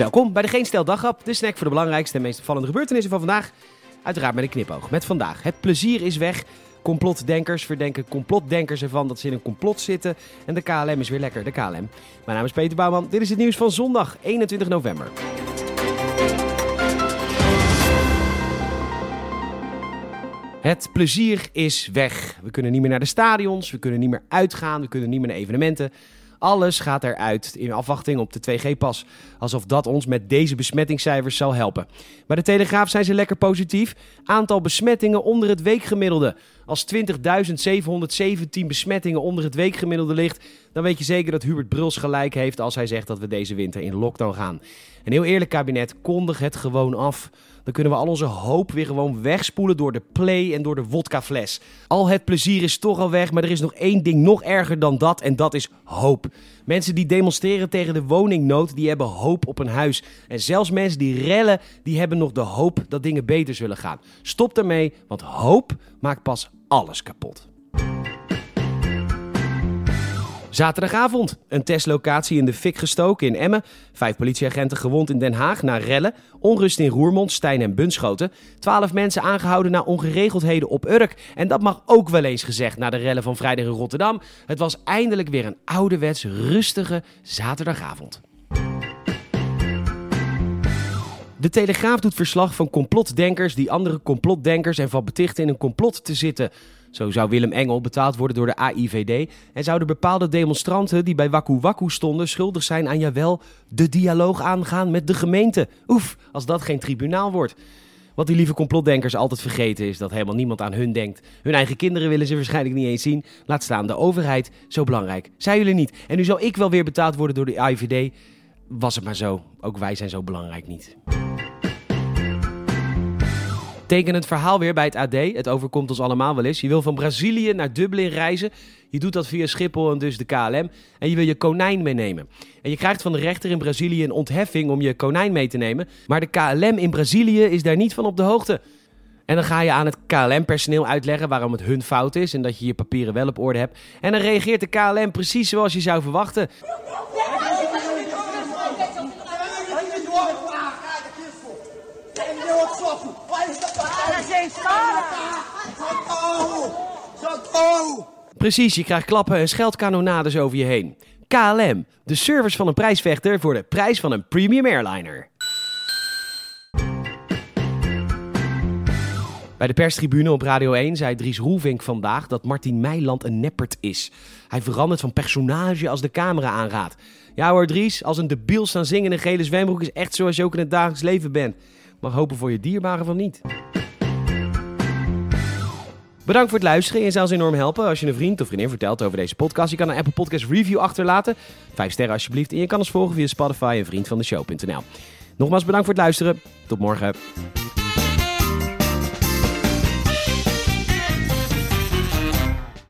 Welkom bij de Geen Stel de snack voor de belangrijkste en meest opvallende gebeurtenissen van vandaag. Uiteraard met een knipoog. Met vandaag. Het plezier is weg. Complotdenkers verdenken complotdenkers ervan dat ze in een complot zitten. En de KLM is weer lekker, de KLM. Mijn naam is Peter Bouwman. Dit is het nieuws van zondag 21 november. Het plezier is weg. We kunnen niet meer naar de stadions, we kunnen niet meer uitgaan, we kunnen niet meer naar evenementen. Alles gaat eruit in afwachting op de 2G-pas. Alsof dat ons met deze besmettingscijfers zal helpen. Bij de Telegraaf zijn ze lekker positief. Aantal besmettingen onder het weekgemiddelde. Als 20.717 besmettingen onder het weekgemiddelde ligt, dan weet je zeker dat Hubert Bruls gelijk heeft als hij zegt dat we deze winter in lockdown gaan. Een heel eerlijk kabinet, kondig het gewoon af. Dan kunnen we al onze hoop weer gewoon wegspoelen door de play en door de wodkafles. Al het plezier is toch al weg, maar er is nog één ding nog erger dan dat en dat is hoop. Mensen die demonstreren tegen de woningnood, die hebben hoop op een huis. En zelfs mensen die rellen, die hebben nog de hoop dat dingen beter zullen gaan. Stop daarmee, want hoop maakt pas alles kapot. Zaterdagavond. Een testlocatie in de fik gestoken in Emmen. Vijf politieagenten gewond in Den Haag na rellen. Onrust in Roermond, Stijn en Bunschoten. Twaalf mensen aangehouden na ongeregeldheden op Urk. En dat mag ook wel eens gezegd na de rellen van vrijdag in Rotterdam. Het was eindelijk weer een ouderwets rustige zaterdagavond. De Telegraaf doet verslag van complotdenkers die andere complotdenkers ervan betichten in een complot te zitten. Zo zou Willem Engel betaald worden door de AIVD en zouden bepaalde demonstranten die bij Waku Waku stonden schuldig zijn aan jawel de dialoog aangaan met de gemeente. Oef, als dat geen tribunaal wordt. Wat die lieve complotdenkers altijd vergeten is dat helemaal niemand aan hun denkt. Hun eigen kinderen willen ze waarschijnlijk niet eens zien. Laat staan de overheid. Zo belangrijk zijn jullie niet. En nu zal ik wel weer betaald worden door de AIVD. Was het maar zo. Ook wij zijn zo belangrijk niet. Teken het verhaal weer bij het AD. Het overkomt ons allemaal wel eens. Je wil van Brazilië naar Dublin reizen. Je doet dat via Schiphol en dus de KLM. En je wil je konijn meenemen. En je krijgt van de rechter in Brazilië een ontheffing om je konijn mee te nemen. Maar de KLM in Brazilië is daar niet van op de hoogte. En dan ga je aan het KLM-personeel uitleggen waarom het hun fout is en dat je je papieren wel op orde hebt. En dan reageert de KLM precies zoals je zou verwachten. Precies, je krijgt klappen en scheldkanonades over je heen. KLM, de service van een prijsvechter voor de prijs van een premium airliner. Bij de perstribune op Radio 1 zei Dries Roelvink vandaag dat Martin Meiland een neppert is. Hij verandert van personage als de camera aangaat. Ja hoor Dries, als een debiel staan zingen in een gele zwembroek is echt zoals je ook in het dagelijks leven bent. Mag hopen voor je dierbaren van niet. Bedankt voor het luisteren. Je zou ons enorm helpen als je een vriend of vriendin vertelt over deze podcast. Je kan een Apple Podcast review achterlaten. Vijf sterren alsjeblieft. En je kan ons volgen via Spotify en vriendvandeshow.nl. Nogmaals bedankt voor het luisteren. Tot morgen.